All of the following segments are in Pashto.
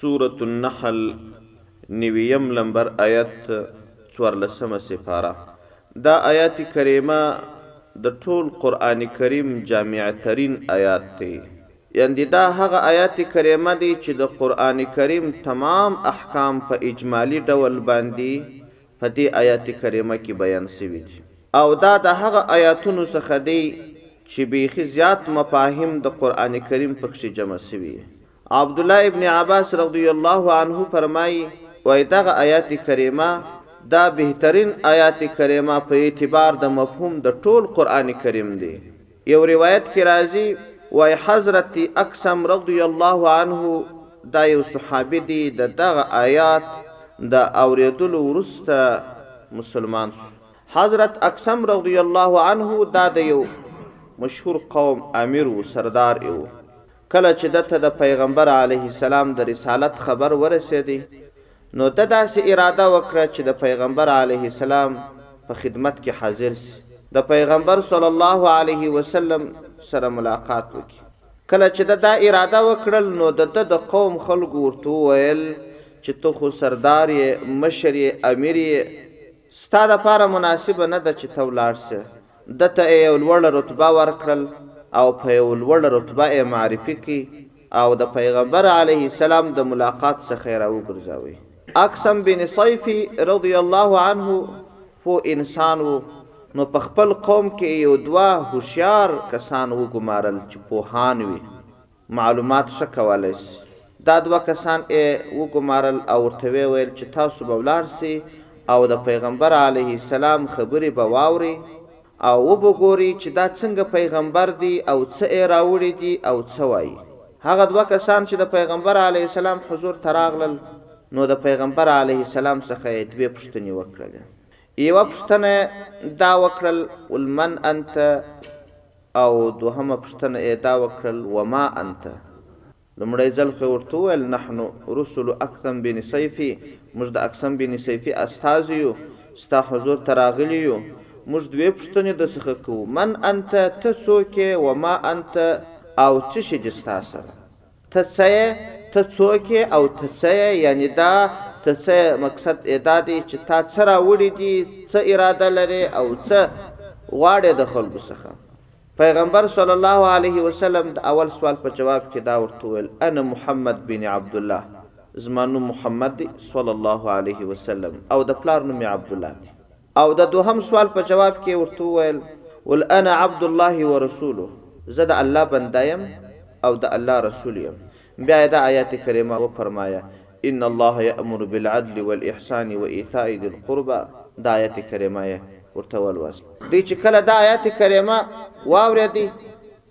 سورة النحل نويم لمبر آيت څوارلسمه سپاره دا آيات کريمه د ټول قرآن کريم جامع ترين آيات دی ياندي دا هغه آيات کريمه دی چي د قرآن کريم تمام احکام په اجمالي ډول باندي په دي آيات کريمه کي بيان سوي دي او دا د هغه آياتونو څخه دی چي بيخي زيات مفاهيم د قرآن کريم پکښي جمع سوي عبد الله ابن عباس رضی الله عنه فرمائی وای دغه آیات کریمه دا بهترین آیات کریمه په اعتبار د مفهوم د ټول قرآن کریم دی یو روایت کې راځي وای حضرت اکسم رضی الله عنه دا یو صحابي دی د دغه آیات د اوریدلو وروسته مسلمان شو حضرت اکسم رضی الله عنه دا د یو مشهور قوم امیر و سردار یې و کله چې ده ته د پیغمبر علیه السلام د رسالت خبر ورسېدی نو ده داسې اراده وکړه چې د پیغمبر علیه السلام په خدمت کې حاضر شي، د پیغمبر صلی الله علیه وسلم سره ملاقات وکړي. کله چې ده دا اراده وکړل نو د ده د قوم خلکو ورته وویل چې ته خو سردار یې، مشر یې، امیر یې، ستا لپاره مناسبه نه ده چې ته ولاړ شې، ده ته ئې یو لوړه رتبه ورکړل او په یو لوړه رتبه ئې معرفي کړي او د پیغمبر علیه السلام د ملاقات څخه ئې راوګرځوي. اکثم بن صیفي رضی الله عنه پوه انسان وو، نو په خپل قوم کښې ئې یو دوه هوښیار کسان وګمارل چې پوهان وي. معلومات ښه کولای شي. دا دوه کسان ئې وګمارل او ورته وې ویل چې تاسو به ولاړ شئ او د پیغمبر علیه السلام خبرې به واورئ او وبه ګورئ چې دا څنګه پیغمبر دی او څه ئې راوړي دي او څه وایي. هغه دوه کسان چې د پیغمبر علیه السلام حضور ته راغلل نو د پیغمبر علیه السلام څخه ئې دوې پوښتنې وکړلې. یوه پوښتنه ئې دا وکړل، قل من انت؟ او دوهمه پوښتنه ئې دا وکړل، وما انت؟ لومړی ځل خو ئې ورته وویل، نحن رسل اکثم بن صیفی، موږ د اکثم بن صیفی استازي یو، ستا حضور ته راغلي یو، موږ دوې پوښتنې درڅخه کوو، من انت؟ ته څوک ئې؟ وما انت؟ او څه شي دي ستا سره؟ ته څه یې؟ ته څوک یې او ته څه یې؟ یعنې دا، ته څه یې، مقصد ئې دا دی چې تا څه راوړي دي، څه اراده لرې او څه غواړې د خلکو څخه؟ پیغمبر صلی الله علیه وسلم د اول سوال په جواب کښې دا ورته وویل، انا محمد بن عبدالله، زما نوم محمد دی، صلی الله علیه وسلم، او د پلار نوم مې عبدالله دی. او د دوهم سوال په جواب کې ورته وویل، قل انا عبد الله ورسوله، زه د الله بنده یم او د الله رسول یم، بیا یې دا آیات کریمه وفرمایه، ان الله یأمر بالعدل والاحسان وایتاء ذی القربی، دا آیت کریمه یې ورته ولوست. دوی چې کله دا آیات کریمه واورېدی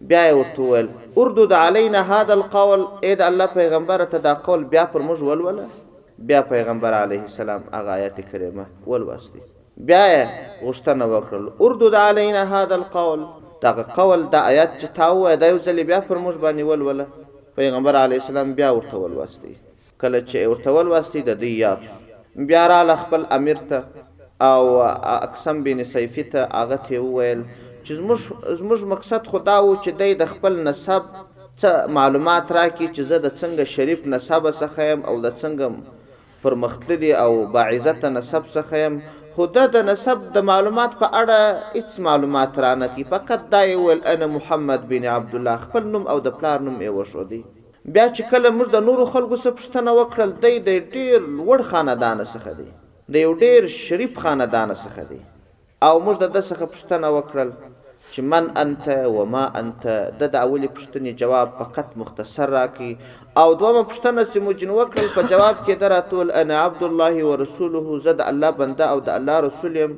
بیا یې ورته وویل، اردد علینا هذا القول، ای د الله پیغمبره ته دا قول بیا پر موږ ولوله. بیا پیغمبر علیه السلام هغه آیت کریمه ولوستی بیا یې غوښتنه وکړل اردد علینا هذا القول دغه قول دا آیت چې تا ووایه دا یو ځلې بیا پر موږ باندې ولوله پیغمبر علیه السلام بیا ورته ولوستی کله چې یې ورته ولوستی د دوی یاد شو بیا راله خپل امیر ته او اکثم بن صیفی ته هغه تې وویل چې زموږ زموږ مقصد خو دا وو چې دی د خپل نسب څه معلومات راکړي چې زه د څنګه شریف نسبه څخه یم او د څنګه پرمختللي او باعزته نسب څخه یم خو ده د نسب د معلومات په اړه هیڅ معلومات رانه کړي فقط دا یې وویل انا محمد بن عبدالله خپل نوم او د پلار نوم یې وښودی بیا چې کله موږ د نورو خلکو څخه پوښتنه وکړل دی د ډیر لوړ خاندانه څخه دی. د یو ډیر شریف خاندانه څخه دی او موږ دده څخه پوښتنه وکړل چی من انت و ما انت د د اولی پوښتنی جواب فقط مختصر راکی او دومه پوښتنه چی مو جنی وکړل په جواب کی د راتول انا عبدالله و رسوله زه د الله بنده او د الله رسول یم.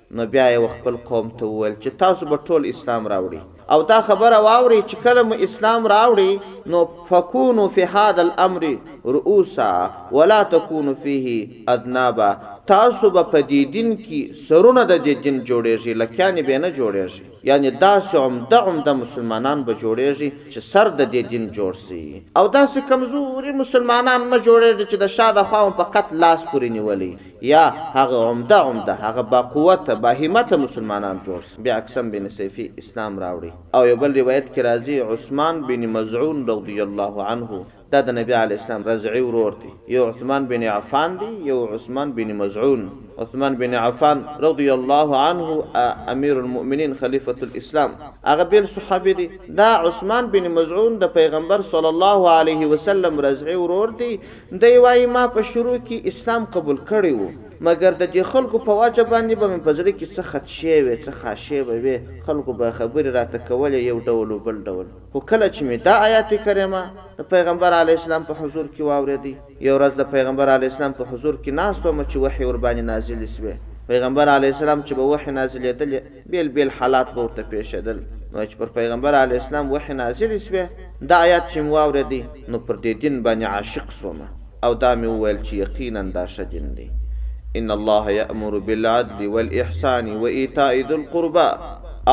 نو بیا یې و خپل قوم ته وویل چې تاسو به ټول اسلام راوړي او دا خبره واورئ چې کله مو اسلام راوړئ نو فکونو فی هذا الامر رؤوسا ولا تکونو فیه اذنابا تاسو به په دې دین کې سرونه د دې دین جوړېږي لکیانې بې نه جوړېږي یعنې داسې عمده عمده مسلمانان به جوړېږي چې سر د دې دین جوړ شي او داسې کمزوري مسلمانان مه جوړېږي چې د شا د خوا مو په قتل لاس پورې نیولی یا هغه عمده عمده هغه با قوته با همته مسلمانان جوړ سي بیا اکسم بن صیفي اسلام راوړي او یو بل روایت کي راځي عثمان بن مظعون رضي الله عنه دا د نبي علیه السلام رضعي ورور دي یو عثمان بن عفان دي یو عثمان بن مظعون عثمان بن عفان رضي الله عنه امیر المؤمنین خلیفة الاسلام هغه بیل صحابي دي دا عثمان بن مظعون د پیغمبر صلی الله علیه وسلم رضعي ورور دي دی وايي، ما په شروع کې اسلام قبول کړی و، مګر د دې خلکو په وجه باندې به مې په زړه کې څه خدشې وې، څه خاشې به وې، خلکو به خبرې راته کولې یو ډول و بل ډول، خو کله چې مې دا آیات کریمه د پیغمبر علیه السلام په حضور کې واورېدی، یو ورځ د پیغمبر علیه السلام په حضور کې ناست وم چې وحې ورباندې نازلې شوې، پیغمبر علیه السلام چې به وحې نازلېدلې، بېل بېل حالات به ورته پېښېدل، نو چې پر پيغمبر علیه السلام وحې نازلې شوې، دا آيات چې مې واورېدی، نو پر دې دين باندې عاشق شوم او دا مې وويل چې يقيناً دا ښه دين دی، ان الله يأمر بالعدل والاحسان وإيتاء ذو القربی،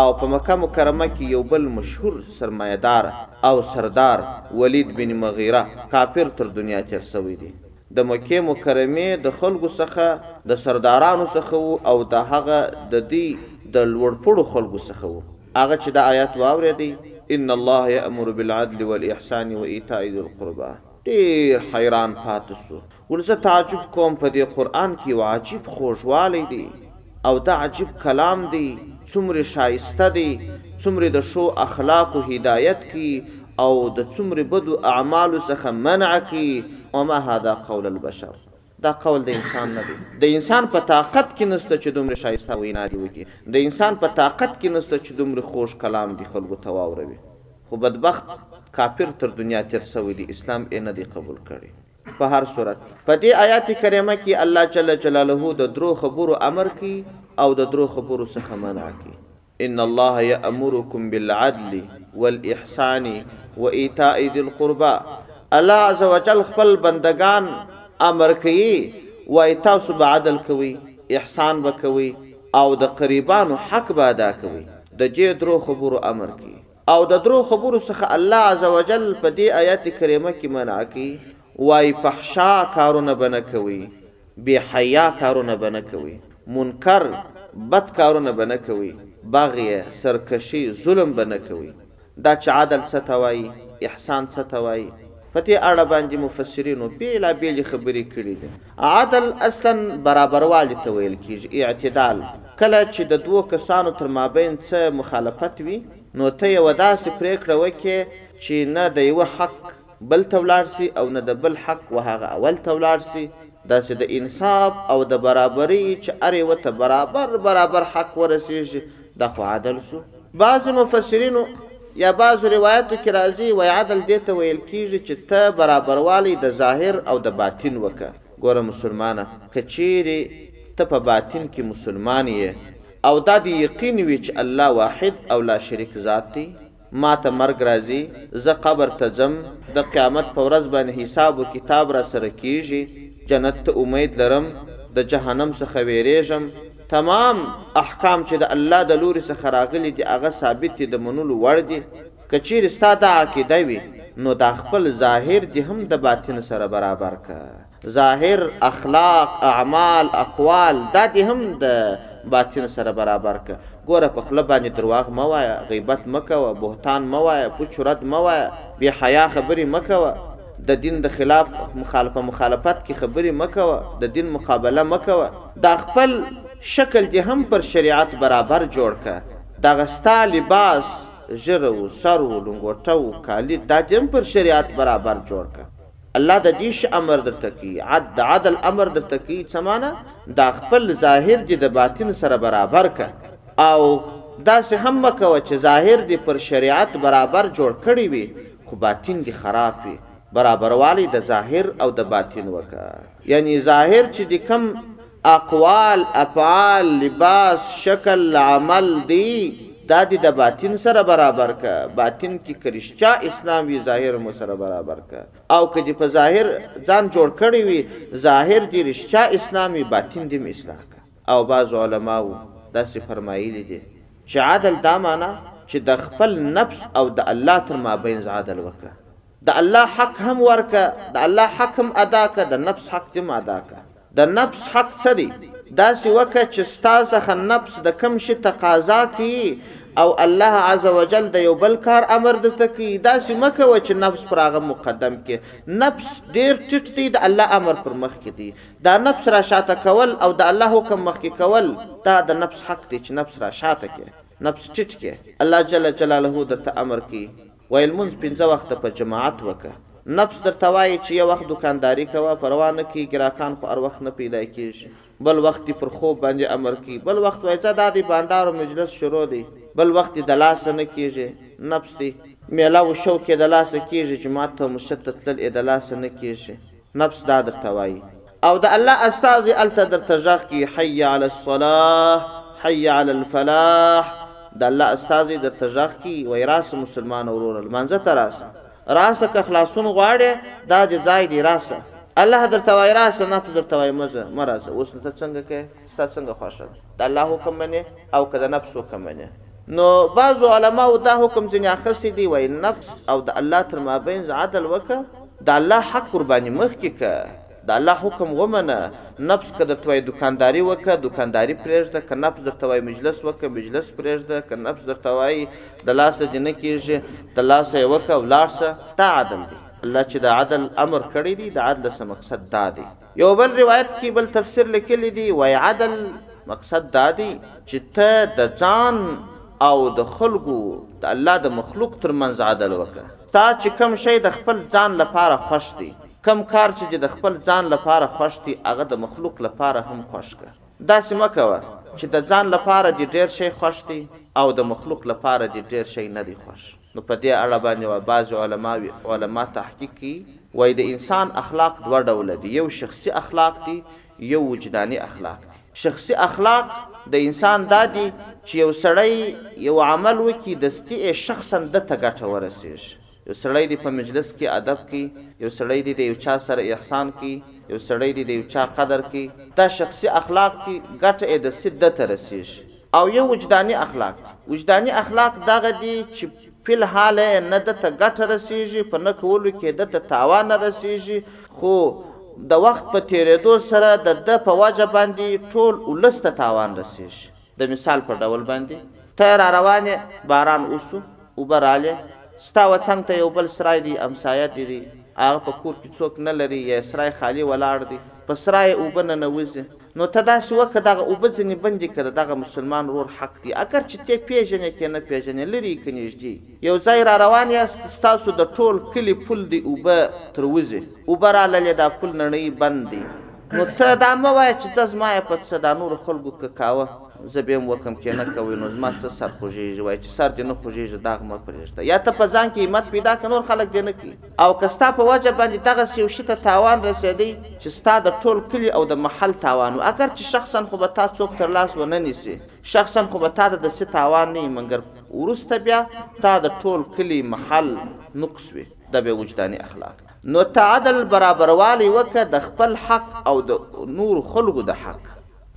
او په مکه مکرمه کې يو بل مشهور سرمايه دار او سردار وليد بن مغيره کافر تر دنيا تېر شوی دی. د مکې مکرمې د خلکو څخه د سردارانو څخه وو او دا هغه د دوی د لوړ پوړو خلکو څخه وو هغه چې دا آیت واورېدی، ان الله یأمر بالعدل والاحسان وایتاء ذی القربی. ډېر حیران پاتې شو، وویل، زه تعجب کوم په دې قرآن کې یو عجیب خوږوالی دی. او دا عجیب کلام دی څومرې ښایسته دی څومرې د ښو اخلاقو هدایت کوي او د څومرې بدو اعمالو څخه منع کوي وما هذا قول البشر دا قول د انسان نه دی د انسان په طاقت کې نشته چې دومرې ښایسته وینا دې وکړي د انسان په طاقت کې نشته چې دومرې خوږ کلام دې خلکو ته واوروي خو بدبخت کافر تر دنیا تیر شوی دی اسلام ئې نه دی قبول کړی. په هر صورت په دې آیات کریمه کې الله جل جلاله د درو خبرو امر کوي او د درو خبرو څخه منع کوي ان الله یامرکم بالعدل والاحسان وایتاء ذی القربى الله عز وجل خپل بندگان امر کوي وای تاسو به عدل کوي احسان به کوي او د قریبانو حق به ادا کوي د جې درو خبرو امر کوي او د درو خبرو څخه الله عزوجل په دې آیت کریمه کې منع کوي وایي فحشا کارونه به نه کوئ، بې حیا کارونه به نه کوئ، منکر، بد کارونه به نه کوئ، بغیه، سرکشي، ظلم به نه کوئ. دا چې عدل څه ته وایي، احسان څه ته وایي، په دې اړه باندې مفسرینو بېلا بېلې خبرې کړې دي. عدل اصلا برابروالي ته ويل کيږي، اعتدال، کله چي د دوو کسانو تر مابين څه مخالفت وي نو ته يوه داسي پريکړه وکړې چي نه د يوه حق بل ته ولاړ سي او نه د بل حق و هغه اول ته ولاړ سي، داسي د انصاف او د برابري چي هر يوه ته برابر برابر حق ورسيږي دا خو عدل شو؟ بعضو مفسرینو یا بعضو روایاتو کې راځي وای عدل دې ته ویل کیږي چې ته برابروالی د ظاهر او د باطن وکه، ګوره مسلمانه که چیرې ته په باطن کې مسلمان یې او دا دې یقین وي چې الله واحد او لاشریک ذات دی، ماته مرګ راځي زه قبر ته ځم د قیامت په ورځ باندې حساب و کتاب راسره کیږي جنت ته امید لرم د جهنم څخه ویریږم تمام احکام چې د الله د لوري څخه راغلي دي هغه ثابت دي د منلو وړ دي که چیرې ستا دا عقیده وي نو دا خپل ظاهر دې هم د باطن سره برابر کړه. ظاهر، اخلاق، اعمال، اقوال دا دې هم د باطن سره برابر که. ګوره په خوله باندې درواغ مه وایه، غیبت مه کوه، بهتان مه وایه، پوچ رد مه وایه، بې حیا خبرې مه کوه، د دین د خلاف په مخالفت کې خبرې مه کوه، د دین مقابله مه کوه. دا خپل شکل دې هم پر شریعت برابر جوړ که. دغه ستا لباس، ږیره و، سر و، لنګوټه و، کالي دا دې هم پر شریعت برابر جوړ که. الله د دي شي امر درته کوي عد د عدل امر درته کوي څه معنی دا خپل ظاهر دي د باطن سره برابر که او داسي هم مه کوه چي ظاهر دي پر شريعت برابر جوړ کړي وي خو باطن دي خراب وي برابروالی د ظاهر او د باطن وکه. یعنی ظاهر چې د کم اقوال، افعال، لباس، شکل، عمل دی دا دې د باطن سره برابر که، باطن کې که رښتیا اسلام وي ظاهر مو سره برابر که او که دې په ظاهر ځان جوړ کړی وي ظاهر دې رښتیا اسلام وي باطن دې هم اصلاح که او بعضو علماوو داسې فرمایلي دي چې عدل دا معنی چې د خپل نفس او د الله تر مابینځ عدل وکړه د الله حق هم ورکه د الله حق هم ادا که د نفس حق دې ادا که د نفس حق څه دی داسې وکه چې ستا څخه نفس د کم شي تقاضا کوي او الله عز وجل د یو بل کار امر درته کوي داسې مکه و چې نفس پر هغه مقدم کې نفس ډیر ټیټ دی د الله امر پر مخ کې دی دا نفس را شاته کول او د الله حکم مخ کې کول دا د نفس حق دی چې نفس را شاته کې نفس ټیټ کې الله جل جلاله درته امر کوي وایه لمونځ پنځه وخته په جماعت وکه نفس درته وایې چې یو وخت دوکانداري کوه پروا نه کوي ګراکان خو هر وخت نه پیدا کیږي بل وخت دي پر خوب باندې امر کوي بل وخت وایې ځه دا دی بانډارو مجلس شروع دی بل وخت دي دلاسه نه کیږي نفس دی میله و شوق یې دلاسه کیږي جماعت او مسجد ته تلل ئې دلاسه نه کیږي نفس دا درته وایي. او د الله استازي الته درته ژغ کی حي علی الصلاه حي علی الفلاح د الله استازي درته ژغ کی وای راسه مسلمان ورور لمانځه ته راسه راسه که خلاصون غواړې دا دې ځای دی راسه الله درته وای راسه نه ته درته وای مزه مرزه اوس نو ته څنګه کې ستا څنګه خوښه ده د الله حکم منې او که د نفس حکم منې نو بعضو علماو دا حکم ځینې اخستی دی وایي نفس او د الله تر مابینځ عدل وکه د الله حق ورباندې مخکې که د الله حکم ومنه نفس که درته وایي دوکانداري وکه دوکانداري پرېږده که نفس درته وایي مجلس وکه مجلس پرېږده که نفس درته وایي د لاسه دې نه کېږي د لاسه یې وکه او لاړ شه دا عدل دی الله چې د عدل امر کړی دی د عدل څخه مقصد دا دی. یو بل روایت کې بل تفسیر لیکلی دی وای عدل مقصد دا دی چې ته د ځان او د خلکو د الله د مخلوق ترمنځ عدل وکړه تا چې کم شی د خپل ځان لپاره خوښ دی کم کار چې د خپل ځان لپاره خوښ دی هغه د مخلوق لپاره هم خوښ کړه داسې مکوه چې د ځان لپاره دی ډیر شی خوښ دی او د مخلوق لپاره دی ډیر شی نه دی خوښ نو په دې اړه باندې وایي بعضې علماوې، علماء تحقیق کوي وایي د انسان اخلاق دوه ډوله دي، یو شخصي اخلاق دي، یو وجداني اخلاق دي. شخصي اخلاق د انسان دا دي چې یو سړی یو عمل وکړي دستي ئې شخصاً ده ته ګټه ورسېږي. یو سړی دې په مجلس کښې ادب کوي، یو سړی دې د یو چا سره احسان کوي، یو سړی دې د یو چا قدر کوي، دا شخصي اخلاق دي، ګټه ئې دستي ده ته رسېږي. او یو وجداني اخلاق دي. وجداني اخلاق دغه دي چې فی الحال ئې نه ده ته ګټه رسېږي، په نه کولو کې ده ته تاوان نه رسېږي، خو د وخت په تېرېدو سره د ده په وجه باندې ټول اولس ته تاوان رسېږي. د مثال په ډول باندې، ته را روان یې، باران وشو، اوبه رالې، ستا و څنګ ته یو بل سرای دی، همسایه دې دی، هغه په کور کې څوک نه لري یا یې سرای خالي ولاړ دی، په سرای یې اوبه ننوځي، نو ته داسې وکړه دغه اوبه ځنې بندې کړه ددغه مسلمان ورور حق دي اګر چې تۀ پېژنې کۀ نۀ پېژنې لرې يې کۀ نږدې يو ځای را روان ياست ستاسو د ټول کلي پول دی اوبه تر وځي اوبه راللې دا پول نړۍ بند دی نو ته دا مۀ وايه چې ځه زما يې په څه دا نورو خلکو کۀ کاوه زه بۀ هم وکم کۀ نۀ کوئ نو زما څه سر خوږيږي وايه چې سر دې نۀ خوږيږي داغ مۀ پرېږده يا ته په ځان کې همت پېدا کړه نور خلک دې نۀ کړي. او که ستا په وجه باندې دغسې یو شي ته تاوان رسېدی چې ستا د ټول کلي او د محل تاوان و، اګر چې شخصاً خو به تا څوک تر لاس ونه نیسي، شخصاً خو به تا د دسې تاوان نه وي، منګر وروسته بیا تا د ټول کلي، محل، نقص وي، دا بیا وجداني اخلاق دي. نو ته عدل، برابروالی، وکړه د خپل حق او د نورو خلکو د حق.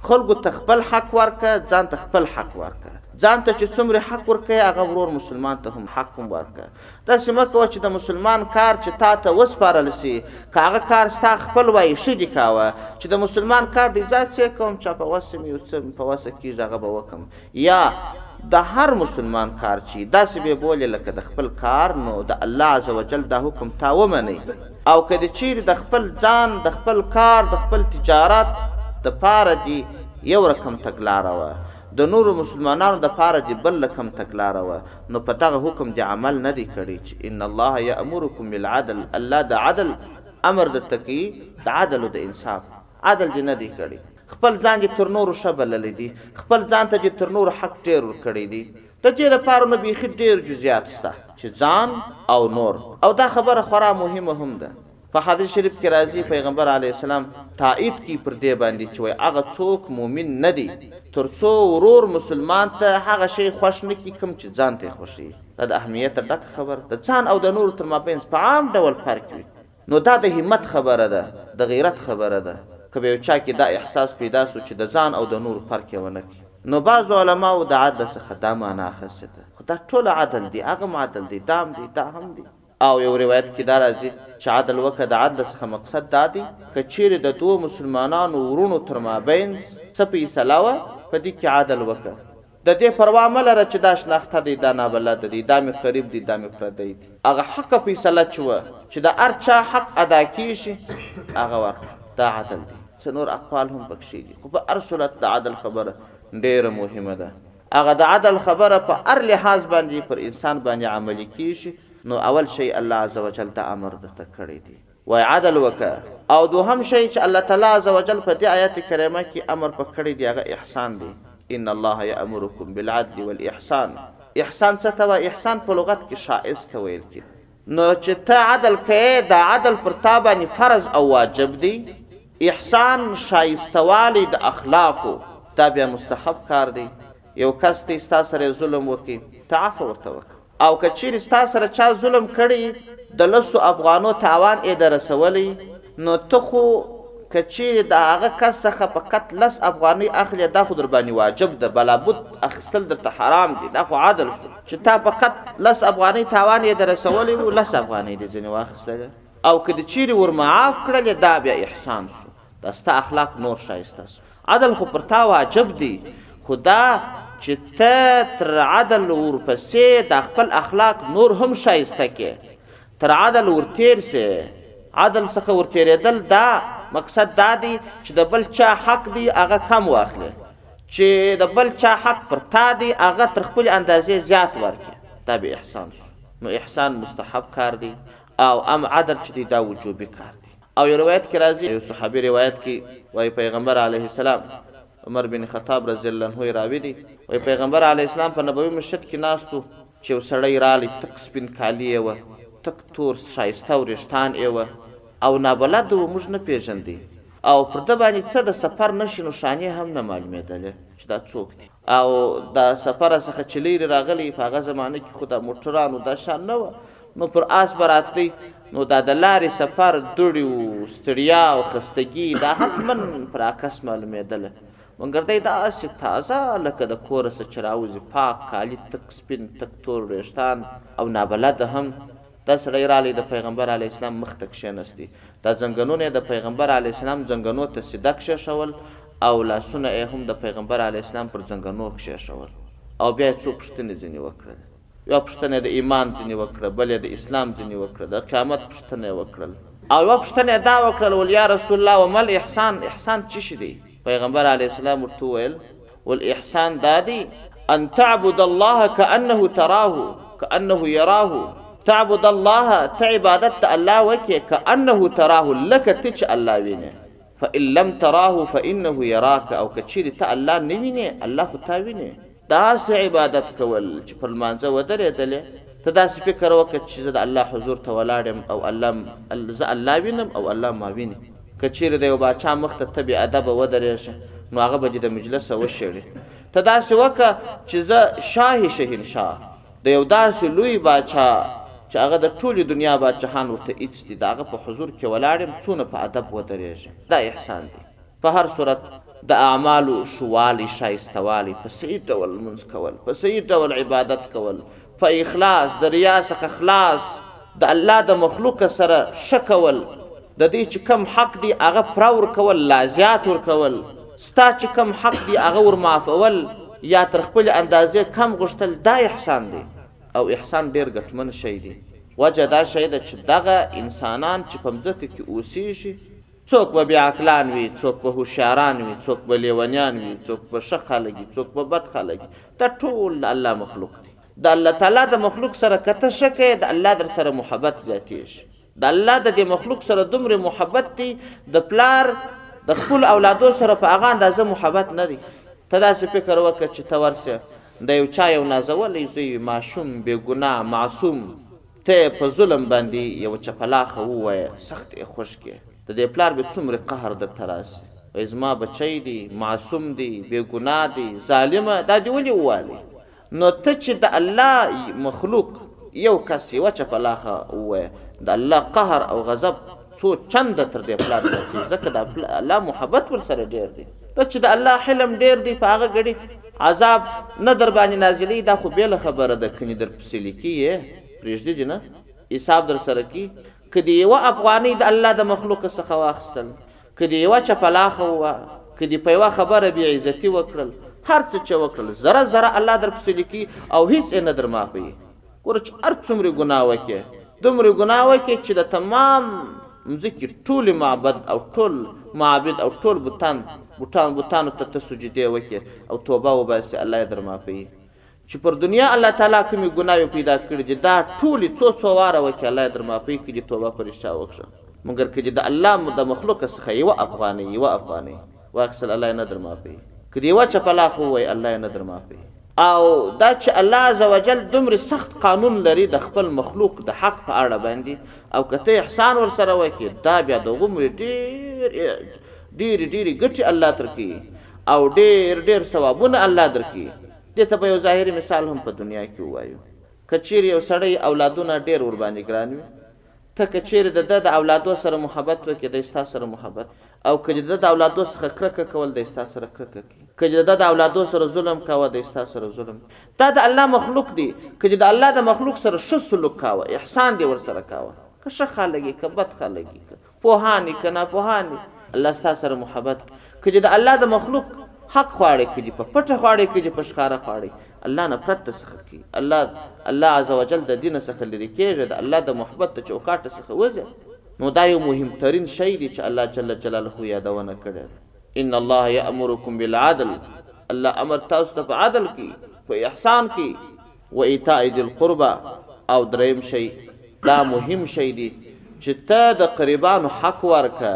خلکو ته خپل حق ورکه ځان ته خپل حق ورکه ځان ته چې څومره حق ورکه هغه ورور مسلمان ته هم حق هم ورکه دا سمه کوه چې د مسلمان کار چې تا ته وسپارل سي کاغه کار ستا خپل وای شدي کاوه چې د مسلمان کار دی ځات سي کوم چې په وسه مې څه په وسه کیږي هغه به وکم یا د هر مسلمان کار چی داسی به بولی لکه د خپل کار نو د الله عزوجل دا حکم تا ومنی او که دی چیری د خپل ځان د خپل کار د خپل تجارت د پاره دی یو رکم تګلاره وه د نورو مسلمانانو د پاره دی بل رکم تګلاره وه نو په دغه حکم دی عمل نه دی کړی چی ان الله یامرکم بالعدل الله د عدل امر درته کوی د عدل او د انصاف. عدل جې نه دې کړې. خپل ځان جې تر نورو ښه بللې دې. خپل ځان ته جې تر نورو حق ډېر ورکړې دې. د دې له پاره نو بېخي ډېر جزیات شته چې ځان او نور او دا خبره خورا مهمه هم ده. په حدیث شریف کې راځي پیغمبر علیه السلام تائید کوي پر دې باندې چې وایي هغه څوک مؤمن نه دی تر څو ورور مسلمان ته هغه شی خوښ نه کړي کوم چې ځان ته یې خوښېږي. دا د اهمیته ډکه خبره د ځان او د نورو تر مابینځ په عام ډول فرق وي. نو دا د همت خبره ده، د غیرت خبره ده، که به یو چا کې دا احساس پیدا سو چې د ځان او د نورو فرق یې ونه کړي. نو بعضو علماوو د عدل څخه دا معنی اخستې ده، خو دا ټول عدل دي، هغم عدل دی، دام دی، دا هم دی. او یو روایت کې دا راځي چې عدل وکه د عدل څخه مقصد دا دی، که چیرې د دوو مسلمانانو وروڼو تر مابینځ څه فیصله وه، په دې کې عدل وکه. د دې پروا مه لره چې دا شناخته دی، دا نابلده دی، دا مې قریب دی، دا مې پردی دی. هغه حقه فیصله چې وه چې د هر چا حق ادا کېږي، هغه ورکړه. دا عدل دی. څه نور اقوال هم پکښې دي، خو په هر صورت د عدل خبره ډېره مهمه ده. هغه د عدل خبره په هر لحاظ باندې پر انسان باندې عملي کېږي، نو اول شی الله عزوجل دا امر درته کړی دی. وای عدل وکه او دوهم شی چې الله تعالی عزوجل په دې آیت کریمه کې امر په کړی دی هغه احسان دی ان الله یامرکم بالعدل والاحسان احسان څه ته وای احسان په لغت کې شایست ته ویل کی نو چې ته عدل کې دا عدل پر تا باندې فرض او واجب دی احسان شایستوالی د اخلاقو دا بیا مستحب کار دی یو کس ته ستا سره ظلم وکي تعفو ورته وکړه او که چیری ستا سره چا ظلم کړی د لسو افغانو تاوان ئې د رسولی نو ته خو که چیری د هغه کس څخه په قط لس افغانی اخلی دا خو در باندی واجب ده بلا بد اخیستل درته حرام دی دا خو عدل شو چی تا په قط لس افغانی تاوان ئې د رسولی وو لس افغانی دی ځنی واخیستلی او که دی چیری ور معاف کړلی دا بیا احسان شو دا ستا اخلاق نور ښایسته شو. عدل خو پر تا واجب دی خو دا چی ته تر عدل ورپسی دا خپل اخلاق نور هم ښایسته کې تر عدل ورتیر سی عدل څخه ورتیریدل دا مقصد دا دی چی د بل چا حق دی هغه کم واخلی چی د بل چا حق پر تا دی هغه تر خپلی اندازی زیات ورکړي دا بی احسان سو نو احسان مستحب کار دی او ام عدل چی دی دا وجوبی کار دی. او یو روایت کې راځي یو صحابي روایت کوي وايي پیغمبر علیه السلام عمر بن خطاب رضی الله عنه راوي دي وايي پیغمبر علیه السلام په نبوي مسجد کې ناست و چې یو سړی رالی تک سپین کالي یې وه تک تور ښایسته وریښتان یې وه او نابلد و موږ نه پېژندی او پر ده باندې څه د سفر نښې نښانې هم نه معلومېدلې چې دا څوک دي. او دا سفره څخه چې ليرې راغلي په هغه زمانه کې خو دا موټرانو دا شان نه وه نو پر آس به راتلی نو دا د لارې سفر دوړي و ستړيا او خستګي دا حتما پر عکس معلومېدله مګر دی دا هسې تازه لکه د کوره څه چې راوځي پاک کالي تک سپين تک تور ورېښتان او نابلده هم دا سړی رالی د پیغمبر علیه السلام مخ ته کښینستی دا ځنګنونه یې د پیغمبر علیه السلام ځنګنو ته سیده کښیښول او لاسونه یې هم د پیغمبر علیه السلام پر ځنګنو کښیښول او بیا یې څو پوښتنې ځینې وکړلې. یوه پوښتنه یې د ایمان ځینې وکړه، بله یې د اسلام ځینې وکړه، د قیامت پوښتنه یې وکړل. او یوه پوښتنه یې دا وکړل، ول یا رسول الله وما الاحسان، احسان څه شي دی؟ پیغمبر علیه السلام ورته وویل، والاحسان دا دی ان تعبد الله کانه تراه کانه يراه تعبد الله ته عبادت ته الله وکې کانه تراه لکه ته چې الله وینې فان لم تراه فانه يراك او که چیرې ته الله نه وینې الله خو تا وینې داسې عبادت کول چې پر لمانځه ودرېدلې ته داسې فکر وکړه چې زه د الله حضور ته ولاړ یم او الله زه الله وینم او الله ما ویني که چېرې د یو باچا مخ ته ته بې ادبه ودرېږې، نو هغه به دې د مجلسه وشېړي. ته داسې وکړه چې زه شاه شهنشاه، د یو داسې لوی باچا چې هغه د ټولې دنیا باچاهان ورته هېڅ دي، د هغه په حضور کې ولاړ یم، څونه په ادب ودرېږې. دا احسان دی. په هر صورت، د اعمالو ښووالی، ښایسته والی، په صحیح ډول لمونځ کول، په صحیح ډول عبادت کول، په اخلاص د ریا څخه خلاص د الله د مخلوق سره شکول د دې چې کم حق دی هغه پرور کول لا زیات ور کول ستا چې کم حق دی هغه ور معافول یا تر خپل اندازې کم غشتل دا احسان دی او احسان ډیر ګټمن شی دی وجه دا شی ده چې دغه انسانان چې په مځکه کې اوسېږي څوک به بې عقلان وي، څوک به هوښیاران وي، څوک به لېونیان وي، څوک به ښه خلک وي، څوک به بد خلک وي، دا ټول د الله مخلوق دی. د الله تعالی د مخلوق سره که ته ښه کړې، د الله درسره محبت زیاتېږي. د الله د دې مخلوق سره دومره محبت دی، د پلار د خپلو اولادو سره په هغه اندازه محبت نه دی. ته داسې فکر وکړه چې ته ورشې، د یو چا یو نازولی زوی وي، ماشوم، بې ګناه، معصوم، ته په ظلم باندی یو چپلاخه ووایه سخت ېې خوږ کې د دې پلار به څومرې قهر درته راشی وای زما بچی دی معصوم دی بې ګناه دی ظالمه دا دې ولې ووالی نو ته چې د الله مخلوق یو کس یوه چپلاخه ووایه د الله قهر او غضب څو چنده تر دې پلار زیات وي، ځکه د الله محبت ورسره ډېر دی. ته چې د الله حلم ډېر دی، په هغه ګړي عذاب نه درباندې نازلوي، دا خو بېله خبره ده، کني درپسې لیکي یې، پرېږدي دې نه، حساب درسره کوي، که دې یوه افغانۍ د الله د مخلوق څخه واخیستل، که دې یوه چپه لاښه ووه، که دې په یوه خبره بې عزتي وکړل، هر څه چې وکړل، زره زره الله درپسې لیکي او هېڅ یې نه درمعافوي. ګوره چې هر څومرې ګناه وکړې دومرې ګناه وکړې چې د تمام مځکې ټولې معبد او ټول معابد او ټول بتان بوټان بتانو ته ته سجدې وکړې او توبه وباسې الله یې درمعافوي چې پر دنیا الله تعالی کومې ګناوې پیدا کړې دي دا ټولې څو څو واره وکړې الله یې درمعافوي که دې توبه په رښتیا وکړه مګر که دې د الله د مخلوق څخه یوه افغانۍ یوه افغانۍ واخیستل الله یې نه درمعافوي که د یوه چپه لا خو ووایي الله یې نه درمعافوي او دا چې الله عزوجل دومره سخت قانون لري د خپل مخلوق د حق په اړه باندې او که ته احسان ورسره وکړي دا بیا د غومرې ډېر ډېرې ډېرې ګټې الله ترکي او ډېر ډېر ثوابونه الله درکي دې ته به یو ظاهري مثال هم په دنیا کې ووایو که چیرې یو سړی اولادونه ډېر ورباندې ګران وي ته که چېرې د ده د اولادو سره محبت وکړې، دی ستا سره محبت او که دې د ده د اولادو څخه کرکه کول، دی ستا سره کرکه کوي. که دې د ده د اولادو سره ظلم کاوه، دی ستا سره ظلم کوي. دا د الله مخلوق دي، که دې د الله د مخلوق سره ښه سلوک کاوه، احسان دې ورسره کاوه، که ښه خلک يې، که بد خلک يې، که پوهان يې، که ناپوهان يې، الله ستا سره محبت کوي، که دې د الله د مخلوق حق خواړی که دې په پټه خواړی که دې په ښکاره خواړی الله نه پرته څخه کوي الله الله عزوجل د دینه څخه لری کیږه د الله د محبت د چوکاټه څخه وځه نو دا یو مهم ترین شی دی چې الله جل جلاله یادونه کړی ده. ان الله یامرکم بالعدل الله امر تاسو ته په عدل کوي په احسان کوي و ایتاء ذی القربی او دریم شی دا مهم شی دی چی ته د قریبانو حق ورکه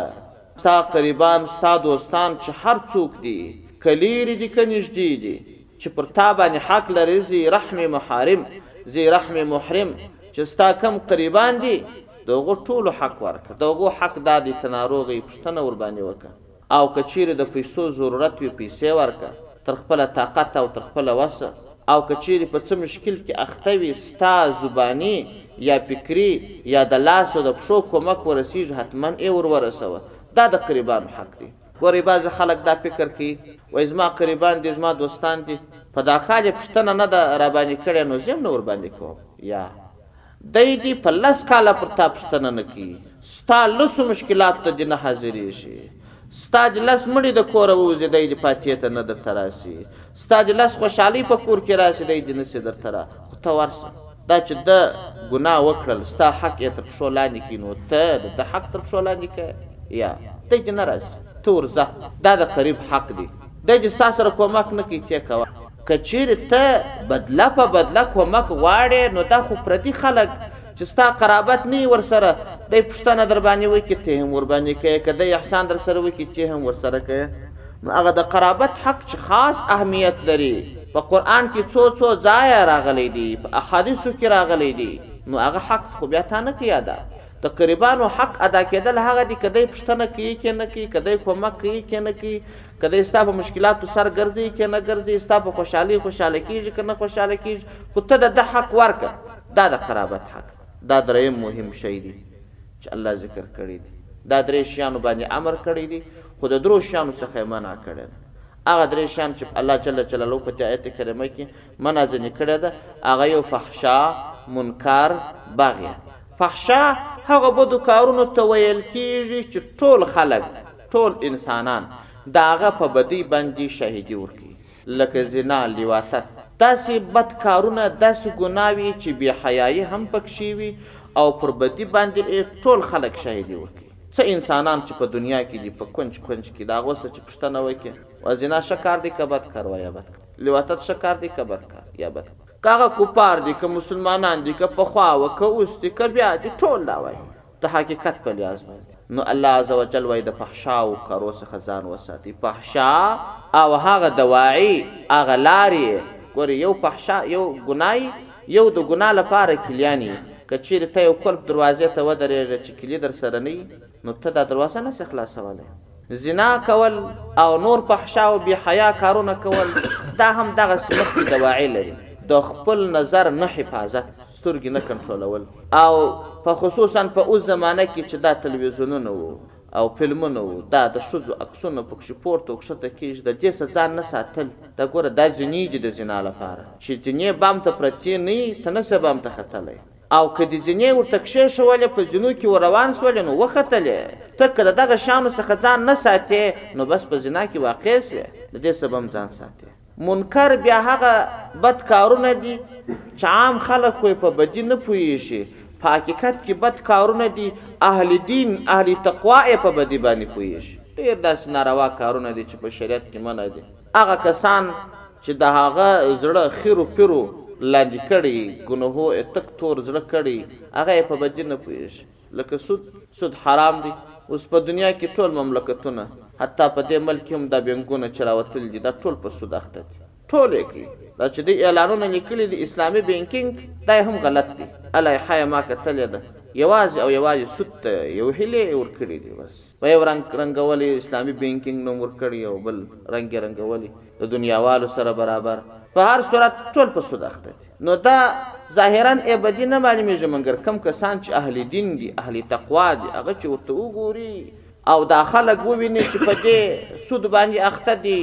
ستا قریبان ستا دوستان چی هر څوک دی که لیری دی که نږدی دی چی پر تا باندی حق لری ذی رحم محارم ذی رحم محرم چی ستا کوم قریبان دی د هغو ټولو حق ورکه د هغو حق دا دی ته ناروغ یی پوښتنه ورباندی وکه. او که چیرې د پیسو ضرورت وي پیسې ورکه تر خپله طاقته او تر خپله وسه او که چیرې په څه مشکل کې اخته وي ستا زباني یا فکري یا د لاس او د پښو کومک ورسیږي حتما ئې ور ورسوه دا د قریبانو حق دي. ګورئ بعضې خلک دا فکر کوي وایي زما قریبان دي زما دوستان دي په دا کال یې پوښتنه نه ده راباندې کړې نو زه هم نه ورباندې کوم یا دی دی په لس کاله پر تا پوښتنه نه کوي ستا لڅو مشکلاتو ته دی نه حاضريږي ستا دی لس مړي د کوره ووځي دی دی پاتې ته نه درته راشي ستا دی لس خوشحالۍ په کور کې راشي دی دی نشي درته را خو ته ورشه دا چې ده ګناه وکړل ستا حق يې تر پښو لاندې کوي نو ته د ده حق تر پښو لاندې که يا دی دی نه راشي ته ورځه دا د قريب حق دی دی دی ستا سره کومک نه کوي تۀ کوه. که چیرې ته بدله په بدله کومک غواړې نو دا خو پردي خلک چې ستا قرابت نه یې ورسره دی پوښتنه درباندې وکړي تۀ هم ورباندې کوې که دی احسان درسره وکړي تۀ هم ورسره کوې نو هغه د قرابت حق چې خاص اهمیت لري په قرآن کې څو څو ځایه راغلی دی په احادیثو کې راغلی دی نو هغه حق خو بیا تا نه کوي ادا د قريبانو حق ادا کېدل هغه دي که دی پوښتنه کوي کۀ نه کوي که دی کومک کوي کۀ نه کوي که دی ستا په مشکلاتو سر ګرځي که نه ګرځي، ستا په خوشحالۍ خوشحاله کېږي که نه خوشحاله کېږي، خو ته د ده حق ورکړه، دا د قرابت حق دی. دا درېیم مهم شی دی چې الله ذکر کړی دی. دا درې شیانو باندې امر کړی دی، خو د درو شیانو څخه یې منع کړې ده. هغه درې شیان چې الله جل جلاله په دې آیت کریمه کې منع ځنې کړې ده، هغه یو فحشا، منکر، بغی. فحشا هغو بدو کارونو ته ویل کېږي چې ټول خلک ټول انسانان د هغه په بدی باندی شاهدی ورکوی لکه زنا لیواتت داسی بد کارونه داسی ګناوی چی بی حیایی هم پکښی وی او پر بدی باندی ئی ټول خلک شاهدی ورکوی څه انسانان چی په دنیا کی دی په کونج کونج کی د هغو څخه چی پوښتنه وکی وه زنا ښه کار دی که بد کار وه یا بد کار لیواتت ښه کار دی که بد کار یا بد کار که هغه کفار دی که مسلمانان دی که پخوا وه که اوس دی که بیا دی ټول دا وایی. د حقیقت په لیاز باندی نو الله عزوجل وایی د فحشاء او کرو څخه ځان وساتی فحشاء او هغه دواعی هغه لاری یی ګوری یو فحشاء یو ګناه یی یو د ګناه لپاره کلیانی یی که چیری ته یو کلپ دروازی ته ودریږی چی کلی درسره نه یی نو ته دا دروازه نسی خلاصولی زنا کول او نور فحشاء او بی حیا کارونه کول دا هم دغسی مخکی دواعی لری د خپل نظر نه حفاظت سترګې نه کنټرولول او په خصوصاً په اوس زمانه کې چې دا تلویزونونه وو او فلمونه وو دا د ښځو عکسونه پکښې پورته او کښته کېږي د دې څخه ځان نه ساتل دا ګوره دا زینې دي د زنا لپاره چې زینې بام ته پرتې نه وي ته نه شې بام ته ختلی او که دې زینې ورته کښېښولې په زینو کې ور روان شولې نو وختلې ته که د دغه شیانو څخه ځان نه ساتې نو بس په زنا کې واقع شوې د دې څخه به هم ځان ساتې. منکر بیا هغه بد کارونه دي چې عام خلک خو په بدی نه پوهیږي په حقیقت کې بد کارونه دي اهل دین اهل تقوا یې په بدی باندې پوهیږي ډیر داسې ناروا کارونه دي چې په شریعت کې منع دي هغه کسان چې د هغه زړه خیرو پیرو لاندې کړی ګنهو یې تک تور زړه کړی هغه یې په بدی نه پوهیږي. لکه سود سود حرام دی اوس په دنیا کی ټول مملکتونه حتی په دی ملک کی هم دا بینګونه چی راوتلی دی دا ټول په سود اخته دی ټول یی کوی دا چی دی اعلانونه لیکلی دی اسلامی بینکینګ دا یی هم غلط دی الایحه یی ما کتلی ده یوازی او یوازی سود ته یی وهیلی ورکړی دی بس. په یو رنګ رنګولي اسلامي بینکینګ نوم ورکړي او بل رنګ یې رنګولي د دنیاوالو سره برابر. په هر صورت ټول په سود اخته دي نو دا ظاهراً ئې بدي نه معلومیږي منګر کوم کسان چې اهل دین دي اهل تقوا دي هغه چې ورته وګوري او دا خلک وویني چې په دې سود باندې اخته دي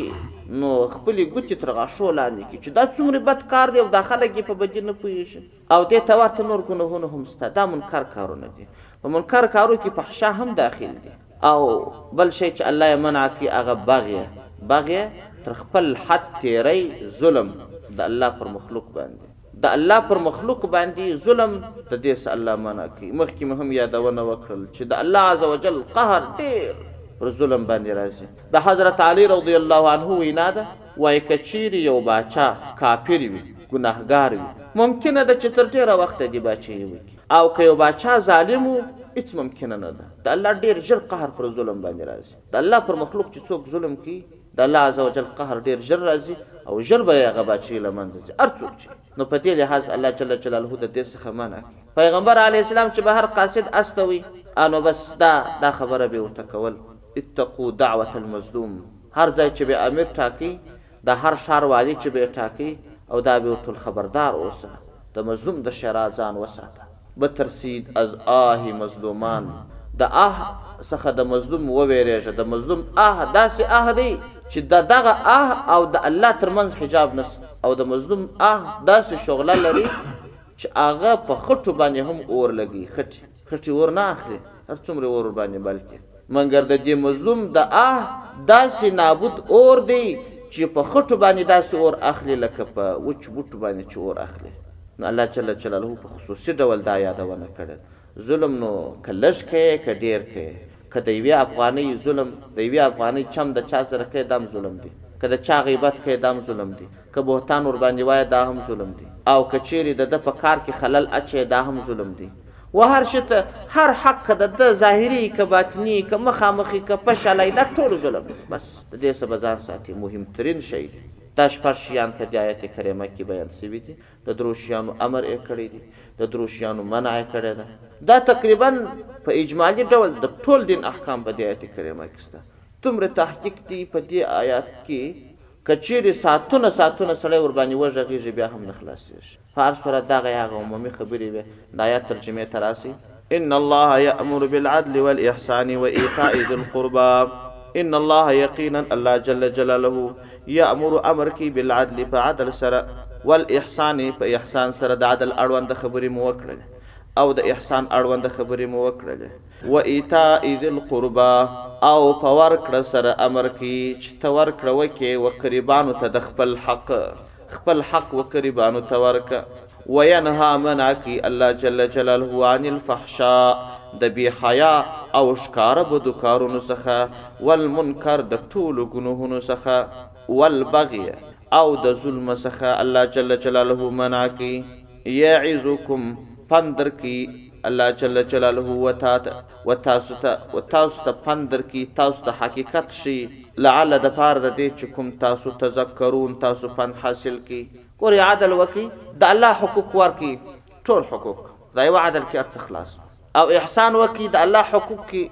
نو خپلي ګوتي تر غاښو لاندې کړي چې دا څومره بد کار دی او دا خلک یې په بدي نه پوهیږي. او دې ته ورته نور ګنهونه هم شته دا منکر کارونه دي په منکر کارو کي فحشا هم داخل دي. او بل شی چي الله يې منع کړي هغه بغي بغي تر خپل حد تيري ظلم د الله پر مخلوق باندي د الله پر مخلوق باندي ظلم د دې څخه الله منع کوي مخکي مي هم يادونه وکړل چي د الله عزوجل قهر ډير پر ظلم باندي راځي د حضرت علي رضي الله عنه وينا ده وایي که چیرې یو باچا کافر وي، ګناهګار وي، ممکنه ده چې تر ډیره وخته دې باچاهي وکړي او که یو باچا ظالم وو، هیڅ ممکنه نه ده، د الله ډیر ژر قهر پر ظلم باندې راځي، د الله پر مخلوق چې څوک ظلم کوي، د الله عزوجل قهر ډیر ژر راځي او ژر به یې هغه باچاهي له منځه ځي، هر څوک چې نو په دې لحاظ الله جل جلاله د دې څخه منع کوي، پیغمبر علیه السلام چې به هر قاصد استوي انو بس دا دا خبره به یې ورته کول، اتقوا دعوة المظلوم. هر ځای چې به امیر ټاکي، د هر ښار والي چې به یې ټاکي او دا به ورته ویل خبردار اوسه، د مظلوم د ښېرا ځان وساته. به ترسید از آه مظلومان، د آه څخه د مظلوم ووېرېږه، د مظلوم آه داسې آه دی چې د دغه آه او د الله تر منځ حجاب نشته او د مظلوم آه داسې شغله لري چې هغه په خټو باندې هم اور لګوي، خټي. خټي اور نه اخلي هر څومره اور ورباندې بل کړي منګر د دې مظلوم د آه داسې نابود اور دی چې په خټو باندې داسې اور اخلي لکه په وچ بوټ باندې چې اور اخلي نو الله جل جلاله په خصوصي ډول دا یادونه کړې ده ظلم نو که لږ کوې که ډېر کوې که د یوې افغانۍ ظلم د یوې افغانۍ چم د چا سره کئ دام ظلم دي که د چا غیبت کئ دام ظلم دي که بهتان ورباندې وایه دا هم ظلم دي او که چیرې د ده په کار کې خلل اچئ دا هم ظلم دي. و هر شي ته هر حق که د ده ظاهري که باطني که مخامخي که په شا لای دا ټول ظلم دي بس د دې څخه به ځان ساتي مهم ترین شئ دي دا شپږ شیان په دې آیت کریمه کې بیان شوي دي د دروشیانو امر ئې کړی دی، د دروشیانو منع ئې کړې ده. دا تقریباً په اجمالي ډول د ټول دین احکام په دې آیت کریمه کي سته. دومره تحقیق دی په دې آیت کي که چیري ساعتونه ساعتونه سړی ورباندي وږغیږي بیا هم نه خلاصیږي. په هر صورت دغه هغه عمومي خبري وې د آیت ترجمې ته راسئ. ان الله يأمر بالعدل والاحسان وايتاء ذي القربى ان الله يقينا الله جل جلاله يأمر امر کوي بالعدل په عدل سره والاحسان په احسان سره د عدل اړوند خبرې مو وکړلې او د احسان اړوند خبرې مو وکړلې وايتاء ذي القربى او په ورکړه سره امر کوي چې ته ورکړه وکړې وقريبانو ته د خپل حق خپل حق وقريبانو ته ورکه. وینها منع کړي الله جل جلاله عن الفحشاء د بې حیا او ښکاره بدو کارونو څخه، والمنکر د ټولو ګنوهونو څخه، والبغی او د ظلم څخه الله جل جلاله منع کړي، یعظکم پند درکړي الله جل جلاله و تا ته، و تاسو ته، و تاسو ته پند درکړي تاسو ته حقیقت ښیي، لعل د پاره د دې چې کوم تاسو تذکرون تاسو پند حاصل کړي. ګوري عدل وکړي د الله حقوق ورکړي ټول حقوق دا یو عدل کې ارڅ خلاص او احسان وکړي د الله حقوق کې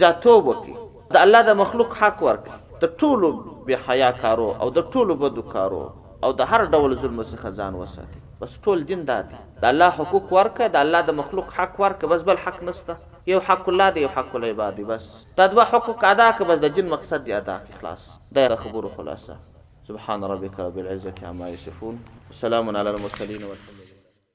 زیاتوب وکړي د الله د مخلوق حق ورکړي د ټولو بې حیا کارو او د ټولو بدو کارو او د هر ډول ظلم څخه ځان وساتي بس ټول دین دا دی د الله حقوق ورکړه د الله د مخلوق حق ورکړه بس بل حق نشته یو حق الله دی یو حق العباد دی بس دا دوه حقوق ادا کړه بس د دین مقصد دی ادا کړي خلاص دا د خبرو خلاصه سبحان ربك رب العزه عما يصفون وسلام على المرسلين والحمد